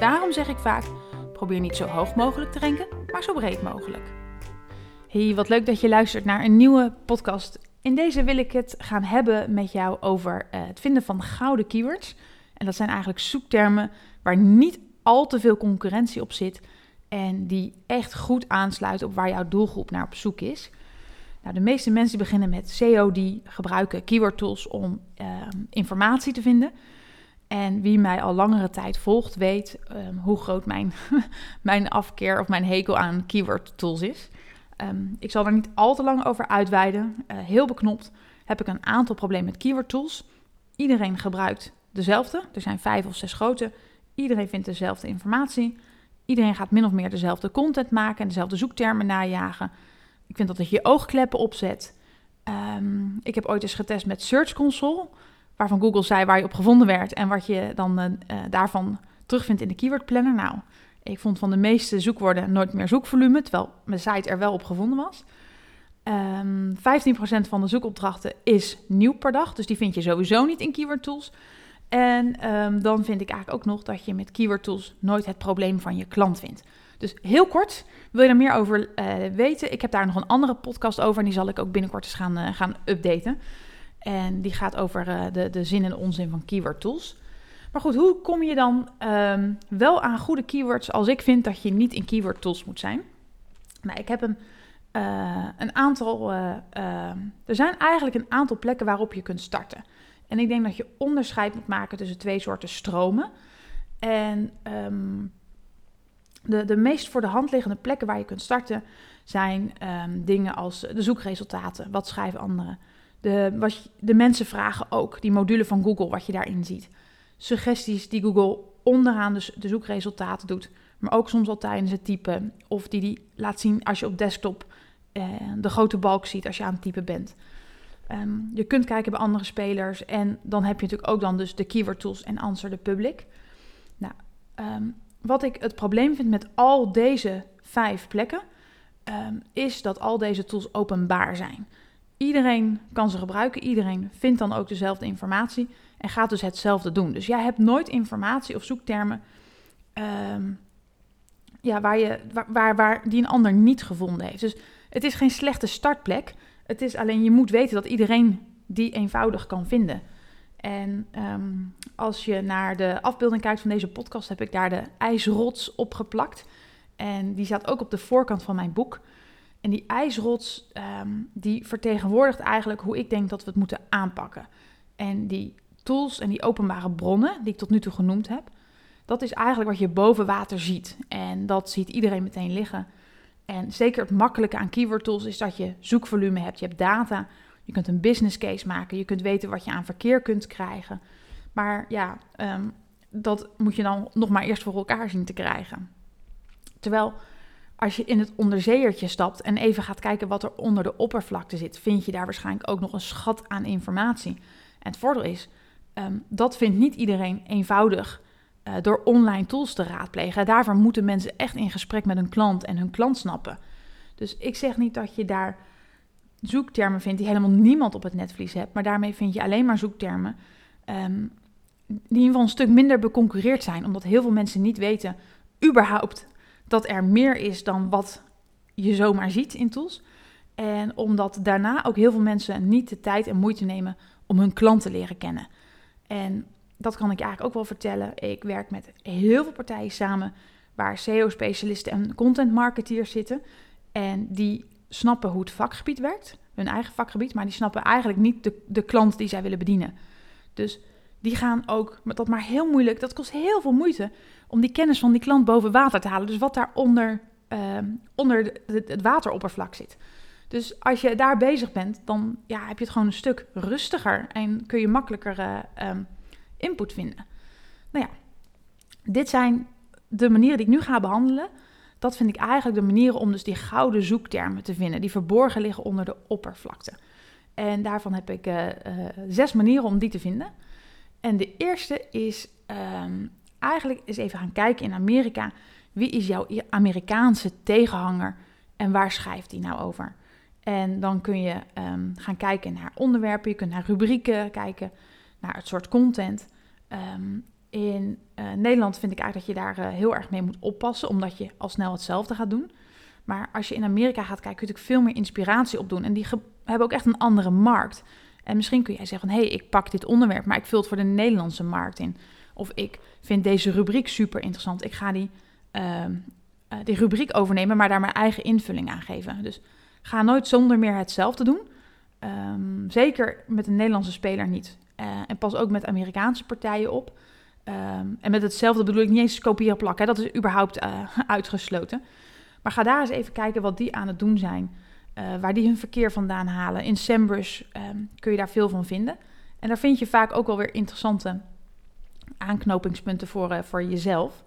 Daarom zeg ik vaak: probeer niet zo hoog mogelijk te ranken, maar zo breed mogelijk. Hey, wat leuk dat je luistert naar een nieuwe podcast. In deze wil ik het gaan hebben met jou over uh, het vinden van gouden keywords. En dat zijn eigenlijk zoektermen waar niet al te veel concurrentie op zit en die echt goed aansluiten op waar jouw doelgroep naar op zoek is. Nou, de meeste mensen beginnen met SEO, die gebruiken keyword tools om uh, informatie te vinden. En wie mij al langere tijd volgt, weet um, hoe groot mijn, mijn afkeer of mijn hekel aan keyword tools is. Um, ik zal er niet al te lang over uitweiden. Uh, heel beknopt heb ik een aantal problemen met keyword tools. Iedereen gebruikt dezelfde. Er zijn vijf of zes grote. Iedereen vindt dezelfde informatie. Iedereen gaat min of meer dezelfde content maken en dezelfde zoektermen najagen. Ik vind dat dat je oogkleppen opzet. Um, ik heb ooit eens getest met Search Console waarvan Google zei waar je op gevonden werd en wat je dan uh, daarvan terugvindt in de keyword planner. Nou, ik vond van de meeste zoekwoorden nooit meer zoekvolume, terwijl mijn site er wel op gevonden was. Um, ehm, 15% van de zoekopdrachten is nieuw per dag, dus die vind je sowieso niet in keyword tools. En um, dan vind ik eigenlijk ook nog dat je met keyword tools nooit het probleem van je klant vindt. Dus heel kort, wil je er meer over uh, weten? Ik heb daar nog een andere podcast over en die zal ik ook binnenkort eens gaan, gaan updaten. En die gaat over uh, de, de zin en onzin van keyword tools. Maar goed, hoe kom je dan um, wel aan goede keywords als ik vind dat je niet in keyword tools moet zijn? Nou, ik heb een, uh, een aantal. Uh, er zijn eigenlijk een aantal plekken waarop je kunt starten. En ik denk dat je onderscheid moet maken tussen twee soorten stromen. En um, de, de meest voor de hand liggende plekken waar je kunt starten zijn dingen als de zoekresultaten. Wat schrijven anderen? De, wat, de mensen vragen ook, die module van Google, wat je daarin ziet. Suggesties die Google onderaan de, de zoekresultaten doet, maar ook soms al tijdens het typen. Of die die laat zien als je op desktop eh, de grote balk ziet als je aan het typen bent. Um, je kunt kijken bij andere spelers en dan heb je natuurlijk ook dan dus de keyword tools en answer the public. Nou, um, wat ik het probleem vind met al deze vijf plekken, um, is dat al deze tools openbaar zijn. Iedereen kan ze gebruiken, iedereen vindt dan ook dezelfde informatie en gaat dus hetzelfde doen. Dus jij hebt nooit informatie of zoektermen um, ja, waar je, waar, waar, die een ander niet gevonden heeft. Dus het is geen slechte startplek. Het is alleen je moet weten dat iedereen die eenvoudig kan vinden. En um, als je naar de afbeelding kijkt van deze podcast, heb ik daar de ijsrots opgeplakt. En die staat ook op de voorkant van mijn boek. En die ijsrots, um, die vertegenwoordigt eigenlijk hoe ik denk dat we het moeten aanpakken. En die tools en die openbare bronnen, die ik tot nu toe genoemd heb, dat is eigenlijk wat je boven water ziet. En dat ziet iedereen meteen liggen. En zeker het makkelijke aan keyword tools is dat je zoekvolume hebt, je hebt data, je kunt een business case maken, je kunt weten wat je aan verkeer kunt krijgen. Maar ja, um, dat moet je dan nog maar eerst voor elkaar zien te krijgen. Terwijl als je in het onderzeeërtje stapt en even gaat kijken wat er onder de oppervlakte zit, vind je daar waarschijnlijk ook nog een schat aan informatie. En het voordeel is, um, dat vindt niet iedereen eenvoudig uh, door online tools te raadplegen. Daarvoor moeten mensen echt in gesprek met een klant en hun klant snappen. Dus ik zeg niet dat je daar zoektermen vindt die helemaal niemand op het netvlies hebt, maar daarmee vind je alleen maar zoektermen um, die in ieder geval een stuk minder beconcurreerd zijn, omdat heel veel mensen niet weten überhaupt dat er meer is dan wat je zomaar ziet in tools. En omdat daarna ook heel veel mensen niet de tijd en moeite nemen om hun klant te leren kennen. En dat kan ik eigenlijk ook wel vertellen. Ik werk met heel veel partijen samen waar SEO-specialisten en content marketeers zitten. En die snappen hoe het vakgebied werkt, hun eigen vakgebied, maar die snappen eigenlijk niet de, de klant die zij willen bedienen. Dus die gaan ook, met dat maar heel moeilijk, dat kost heel veel moeite om die kennis van die klant boven water te halen. Dus wat daar onder, uh, onder de, het wateroppervlak zit. Dus als je daar bezig bent, dan ja, heb je het gewoon een stuk rustiger en kun je makkelijker uh, um, input vinden. Nou ja, dit zijn de manieren die ik nu ga behandelen, dat vind ik eigenlijk de manieren om dus die gouden zoektermen te vinden, die verborgen liggen onder de oppervlakte. En daarvan heb ik uh, zes manieren om die te vinden. En de eerste is um, eigenlijk eens even gaan kijken in Amerika. Wie is jouw Amerikaanse tegenhanger en waar schrijft die nou over? En dan kun je um, gaan kijken naar onderwerpen, je kunt naar rubrieken kijken, naar het soort content. Um, in uh, Nederland vind ik eigenlijk dat je daar uh, heel erg mee moet oppassen, omdat je al snel hetzelfde gaat doen. Maar als je in Amerika gaat kijken, kun je natuurlijk veel meer inspiratie opdoen. En die hebben ook echt een andere markt. En misschien kun jij zeggen hé, hey, ik pak dit onderwerp, maar ik vul het voor de Nederlandse markt in. Of ik vind deze rubriek super interessant. Ik ga die, uh, rubriek overnemen, maar daar mijn eigen invulling aan geven. Dus ga nooit zonder meer hetzelfde doen. Um, zeker met een Nederlandse speler niet. Uh, en pas ook met Amerikaanse partijen op. Um, en met hetzelfde bedoel ik niet eens kopiëren plakken. Dat is überhaupt uh, uitgesloten. Maar ga daar eens even kijken wat die aan het doen zijn. Waar die hun verkeer vandaan halen. In SEMrush um, kun je daar veel van vinden. En daar vind je vaak ook wel weer interessante aanknopingspunten voor, uh, voor jezelf.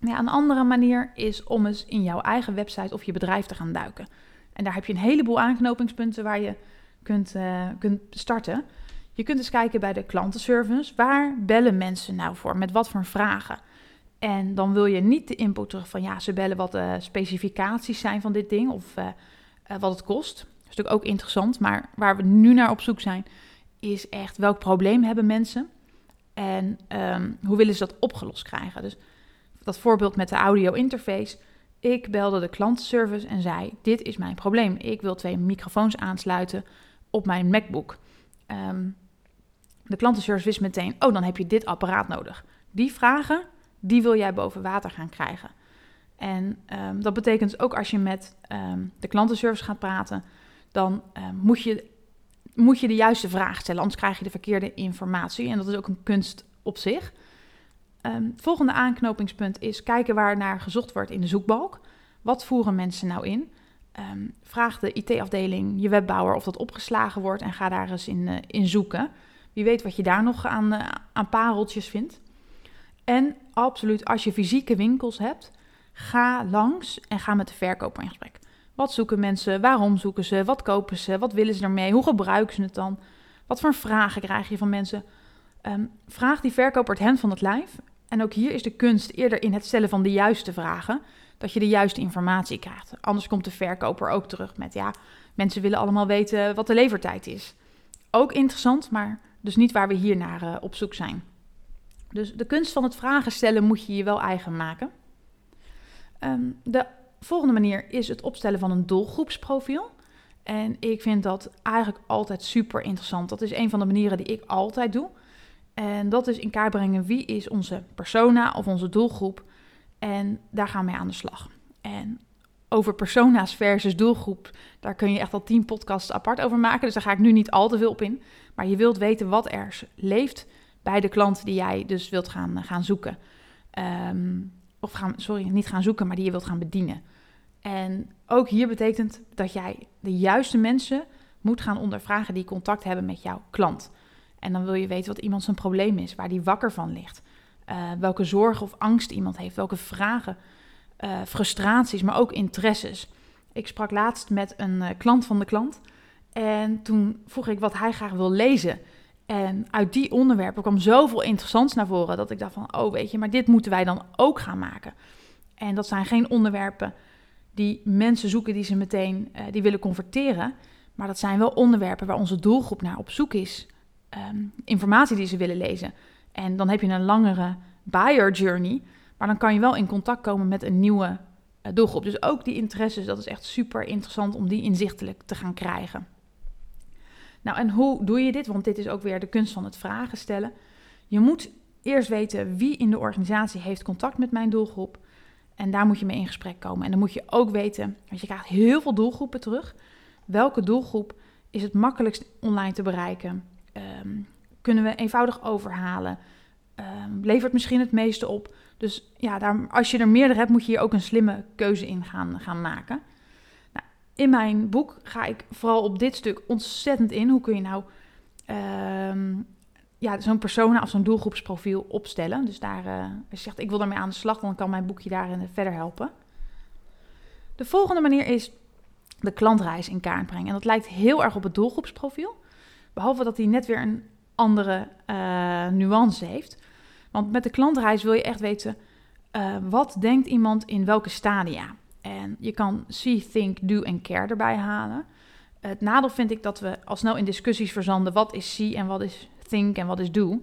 Ja, een andere manier is om eens in jouw eigen website of je bedrijf te gaan duiken. En daar heb je een heleboel aanknopingspunten waar je kunt, uh, kunt starten. Je kunt eens kijken bij de klantenservice. Waar bellen mensen nou voor? Met wat voor vragen? En dan wil je niet de input terug van ja, ze bellen wat de specificaties zijn van dit ding of wat het kost. Dat is natuurlijk ook interessant, maar waar we nu naar op zoek zijn, is echt welk probleem hebben mensen en um, hoe willen ze dat opgelost krijgen. Dus dat voorbeeld met de audio interface. Ik belde de klantenservice en zei: Dit is mijn probleem. Ik wil twee microfoons aansluiten op mijn MacBook. Um, de klantenservice wist meteen: Oh, dan heb je dit apparaat nodig. Die vragen die wil jij boven water gaan krijgen. En um, dat betekent ook als je met de klantenservice gaat praten, dan moet, je, moet je de juiste vraag stellen, anders krijg je de verkeerde informatie. En dat is ook een kunst op zich. het volgende aanknopingspunt is kijken waar naar gezocht wordt in de zoekbalk. Wat voeren mensen nou in? vraag de IT-afdeling, je webbouwer, of dat opgeslagen wordt en ga daar eens in, uh, in zoeken. Wie weet wat je daar nog aan, uh, aan pareltjes vindt. En absoluut, als je fysieke winkels hebt, ga langs en ga met de verkoper in gesprek. Wat zoeken mensen? Waarom zoeken ze? Wat kopen ze? Wat willen ze ermee? Hoe gebruiken ze het dan? Wat voor vragen krijg je van mensen? Um, vraag die verkoper het hen van het lijf. En ook hier is de kunst eerder in het stellen van de juiste vragen, dat je de juiste informatie krijgt. Anders komt de verkoper ook terug met ja, mensen willen allemaal weten wat de levertijd is. Ook interessant, maar dus niet waar we hier naar uh, op zoek zijn. Dus de kunst van het vragen stellen moet je je wel eigen maken. Um, de volgende manier is het opstellen van een doelgroepsprofiel. En ik vind dat eigenlijk altijd super interessant. Dat is een van de manieren die ik altijd doe. En dat is in kaart brengen wie is onze persona of onze doelgroep. En daar gaan we aan de slag. En over persona's versus doelgroep, daar kun je echt al tien podcasts apart over maken. Dus daar ga ik nu niet al te veel op in. Maar je wilt weten wat er leeft bij de klant die jij dus wilt gaan, eh, gaan zoeken. Um, of gaan, sorry, niet gaan zoeken, maar die je wilt gaan bedienen. En ook hier betekent dat jij de juiste mensen moet gaan ondervragen die contact hebben met jouw klant. En dan wil je weten wat iemand zijn probleem is, waar die wakker van ligt. Uh, welke zorgen of angst iemand heeft, welke vragen, uh, frustraties, maar ook interesses. Ik sprak laatst met een uh, klant van de klant en toen vroeg ik wat hij graag wil lezen. En uit die onderwerpen kwam zoveel interessants naar voren dat ik dacht van, oh weet je, maar dit moeten wij dan ook gaan maken. En dat zijn geen onderwerpen die mensen zoeken die ze meteen uh, die willen converteren, maar dat zijn wel onderwerpen waar onze doelgroep naar op zoek is. Um, informatie die ze willen lezen. En dan heb je een langere buyer journey, maar dan kan je wel in contact komen met een nieuwe uh, doelgroep. Dus ook die interesses, dat is echt super interessant om die inzichtelijk te gaan krijgen. Nou, en hoe doe je dit? Want dit is ook weer de kunst van het vragen stellen. Je moet eerst weten wie in de organisatie heeft contact met mijn doelgroep. En daar moet je mee in gesprek komen. En dan moet je ook weten, want je krijgt heel veel doelgroepen terug. Welke doelgroep is het makkelijkst online te bereiken? Um, kunnen we eenvoudig overhalen? Um, levert misschien het meeste op? Dus ja, daar, als je er meerdere hebt, moet je hier ook een slimme keuze in gaan, gaan maken. In mijn boek ga ik vooral op dit stuk ontzettend in. Hoe kun je nou um, ja, zo'n persona of zo'n doelgroepsprofiel opstellen. Dus daar, uh, als je zegt, ik wil daarmee aan de slag, dan kan mijn boekje daarin verder helpen. De volgende manier is de klantreis in kaart brengen. En dat lijkt heel erg op het doelgroepsprofiel. Behalve dat hij net weer een andere uh, nuance heeft. Want met de klantreis wil je echt weten, uh, wat denkt iemand in welke stadia? En je kan see, think, do en care erbij halen. Het nadeel vind ik dat we al snel in discussies verzanden. Wat is see en wat is think en wat is do?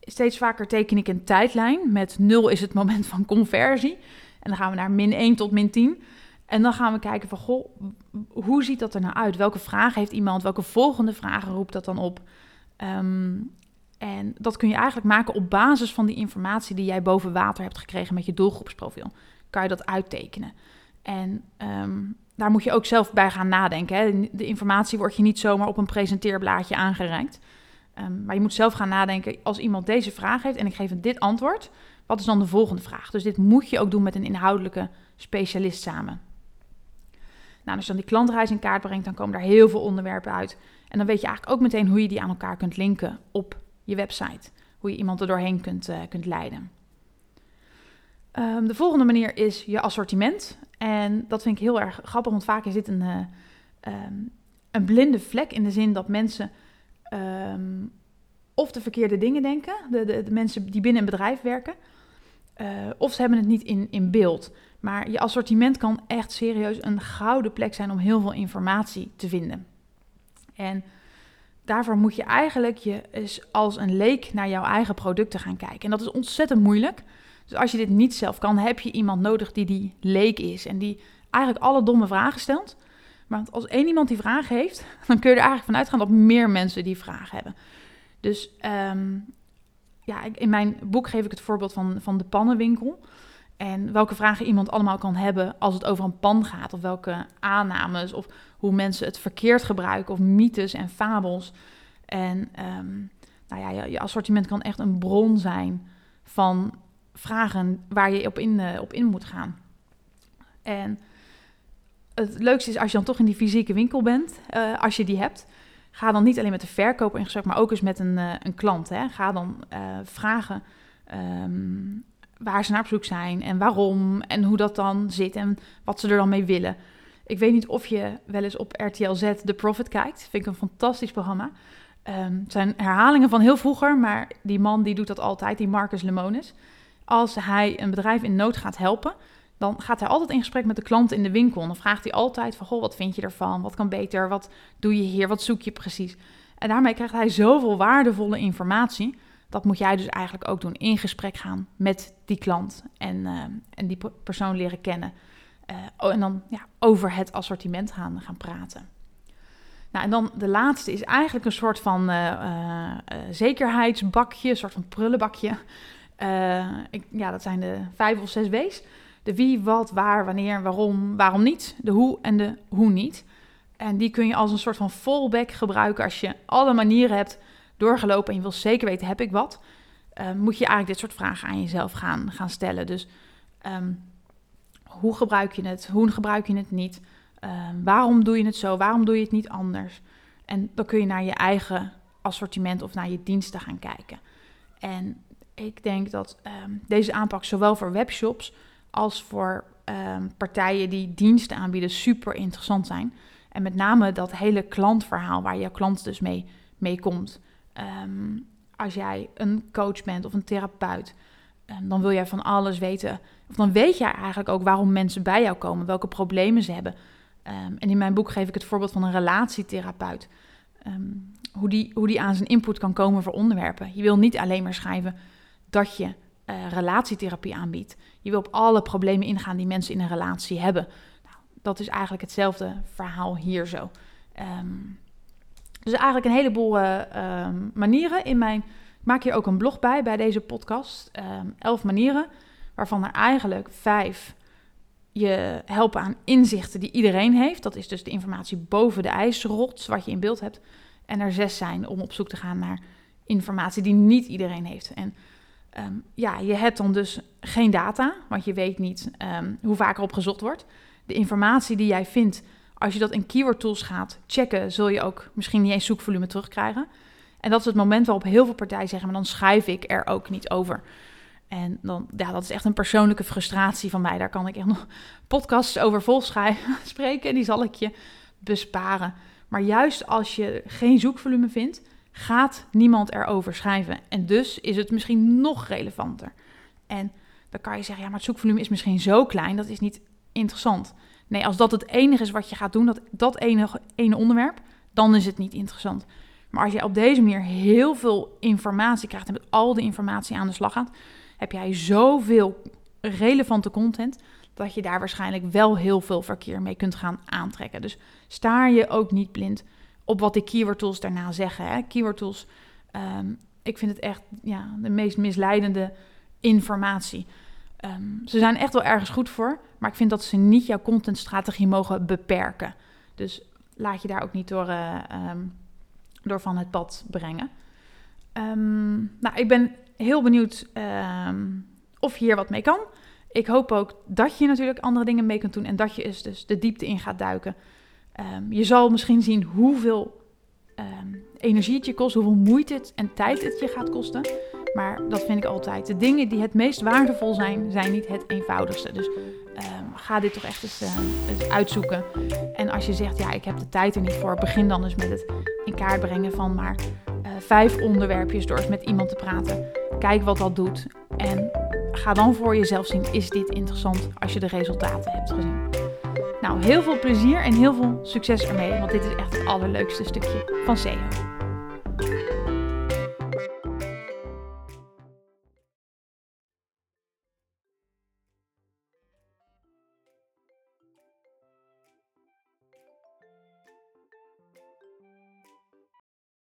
Steeds vaker teken ik een tijdlijn. Met 0 is het moment van conversie. En dan gaan we naar min 1 tot min 10. En dan gaan we kijken van, goh, hoe ziet dat er nou uit? Welke vragen heeft iemand? Welke volgende vragen roept dat dan op? Um, en dat kun je eigenlijk maken op basis van die informatie die jij boven water hebt gekregen met je doelgroepsprofiel. Kan je dat uittekenen. En um, daar moet je ook zelf bij gaan nadenken. Hè. De informatie wordt je niet zomaar op een presenteerblaadje aangereikt. Um, maar je moet zelf gaan nadenken, als iemand deze vraag heeft en ik geef hem dit antwoord, wat is dan de volgende vraag? Dus dit moet je ook doen met een inhoudelijke specialist samen. Nou, als je dan die klantreis in kaart brengt, dan komen daar heel veel onderwerpen uit. En dan weet je eigenlijk ook meteen hoe je die aan elkaar kunt linken op je website. Hoe je iemand er doorheen kunt, uh, kunt leiden. Um, de volgende manier is je assortiment. En dat vind ik heel erg grappig, want vaak is dit een, uh, um, een blinde vlek in de zin dat mensen um, of de verkeerde dingen denken, de, de, mensen die binnen een bedrijf werken, uh, of ze hebben het niet in, in beeld. Maar je assortiment kan echt serieus een gouden plek zijn om heel veel informatie te vinden. En daarvoor moet je eigenlijk je als een leek naar jouw eigen producten gaan kijken. En dat is ontzettend moeilijk. Dus als je dit niet zelf kan, heb je iemand nodig die die leek is en die eigenlijk alle domme vragen stelt. Maar als één iemand die vragen heeft, dan kun je er eigenlijk van uitgaan dat meer mensen die vragen hebben. Dus um, ja, in mijn boek geef ik het voorbeeld van, van de pannenwinkel. En welke vragen iemand allemaal kan hebben als het over een pan gaat. Of welke aannames. Of hoe mensen het verkeerd gebruiken. Of mythes en fabels. En um, nou ja, je, je, assortiment kan echt een bron zijn van vragen waar je op in, uh, op in moet gaan. En het leukste is als je dan toch in die fysieke winkel bent, uh, als je die hebt. Ga dan niet alleen met de verkoper in gesprek, maar ook eens met een, uh, een klant. Hè. Ga dan vragen um, waar ze naar op zoek zijn en waarom en hoe dat dan zit en wat ze er dan mee willen. Ik weet niet of je wel eens op RTL Z The Profit kijkt. Vind ik een fantastisch programma. Um, het zijn herhalingen van heel vroeger, maar die man die doet dat altijd, die Marcus Lemonis. Als hij een bedrijf in nood gaat helpen, dan gaat hij altijd in gesprek met de klant in de winkel. En dan vraagt hij altijd van, goh, wat vind je ervan? Wat kan beter? Wat doe je hier? Wat zoek je precies? En daarmee krijgt hij zoveel waardevolle informatie dat moet jij dus eigenlijk ook doen. In gesprek gaan met die klant en, uh, en die persoon leren kennen. Uh, en dan ja, over het assortiment gaan, praten. Nou, en dan de laatste is eigenlijk een soort van uh, zekerheidsbakje, een soort van prullenbakje. Ik, ja, dat zijn de vijf of zes W's. De wie, wat, waar, wanneer, waarom, waarom niet. De hoe en de hoe niet. En die kun je als een soort van fallback gebruiken als je alle manieren hebt doorgelopen en je wil zeker weten, heb ik wat? Uh, moet je eigenlijk dit soort vragen aan jezelf gaan, gaan stellen. Dus um, hoe gebruik je het? Hoe gebruik je het niet? Uh, waarom doe je het zo? Waarom doe je het niet anders? En dan kun je naar je eigen assortiment of naar je diensten gaan kijken. En ik denk dat um, deze aanpak zowel voor webshops als voor um, partijen die diensten aanbieden super interessant zijn. En met name dat hele klantverhaal waar jouw klant dus mee, mee komt. Um, als jij een coach bent of een therapeut, dan wil jij van alles weten. Of dan weet jij eigenlijk ook waarom mensen bij jou komen, welke problemen ze hebben. En in mijn boek geef ik het voorbeeld van een relatietherapeut. hoe, die, hoe die aan zijn input kan komen voor onderwerpen. Je wil niet alleen maar schrijven dat je uh, relatietherapie aanbiedt. Je wil op alle problemen ingaan die mensen in een relatie hebben. Nou, dat is eigenlijk hetzelfde verhaal hier zo. Um, dus eigenlijk een heleboel uh, um, manieren. In mijn, ik maak hier ook een blog bij, bij deze podcast. Um, elf manieren, waarvan er eigenlijk vijf je helpen aan inzichten die iedereen heeft. Dat is dus de informatie boven de ijsrots, wat je in beeld hebt. En er zes zijn om op zoek te gaan naar informatie die niet iedereen heeft. En um, ja, je hebt dan dus geen data, want je weet niet hoe vaak erop gezocht wordt. De informatie die jij vindt als je dat in keyword tools gaat checken, zul je ook misschien niet eens zoekvolume terugkrijgen. En dat is het moment waarop heel veel partijen zeggen, maar dan schrijf ik er ook niet over. En dan, ja, dat is echt een persoonlijke frustratie van mij. Daar kan ik echt nog podcasts over vol spreken en die zal ik je besparen. Maar juist als je geen zoekvolume vindt, gaat niemand erover schrijven. En dus is het misschien nog relevanter. En dan kan je zeggen, ja, maar het zoekvolume is misschien zo klein, dat is niet interessant. Nee, als dat het enige is wat je gaat doen, dat, dat enige, ene onderwerp, dan is het niet interessant. Maar als je op deze manier heel veel informatie krijgt en met al de informatie aan de slag gaat, heb jij zoveel relevante content dat je daar waarschijnlijk wel heel veel verkeer mee kunt gaan aantrekken. Dus staar je ook niet blind op wat de keyword tools daarna zeggen. Hè. Keyword tools, ehm, ik vind het echt ja, de meest misleidende informatie. Ehm, ze zijn echt wel ergens goed voor, maar ik vind dat ze niet jouw contentstrategie mogen beperken. Dus laat je daar ook niet door, uh, door van het pad brengen. nou, ik ben heel benieuwd of je hier wat mee kan. Ik hoop ook dat je natuurlijk andere dingen mee kunt doen en dat je dus, dus de diepte in gaat duiken. Je zal misschien zien hoeveel energie het je kost, hoeveel moeite het en tijd het je gaat kosten. Maar dat vind ik altijd. De dingen die het meest waardevol zijn, zijn niet het eenvoudigste. Dus ehm, ga dit toch echt eens, uh, uitzoeken. En als je zegt, ja, ik heb de tijd er niet voor, begin dan eens met het in kaart brengen van maar uh, vijf onderwerpjes door eens met iemand te praten. Kijk wat dat doet. En ga dan voor jezelf zien, is dit interessant als je de resultaten hebt gezien. Nou, heel veel plezier en heel veel succes ermee, want dit is echt het allerleukste stukje van SEO.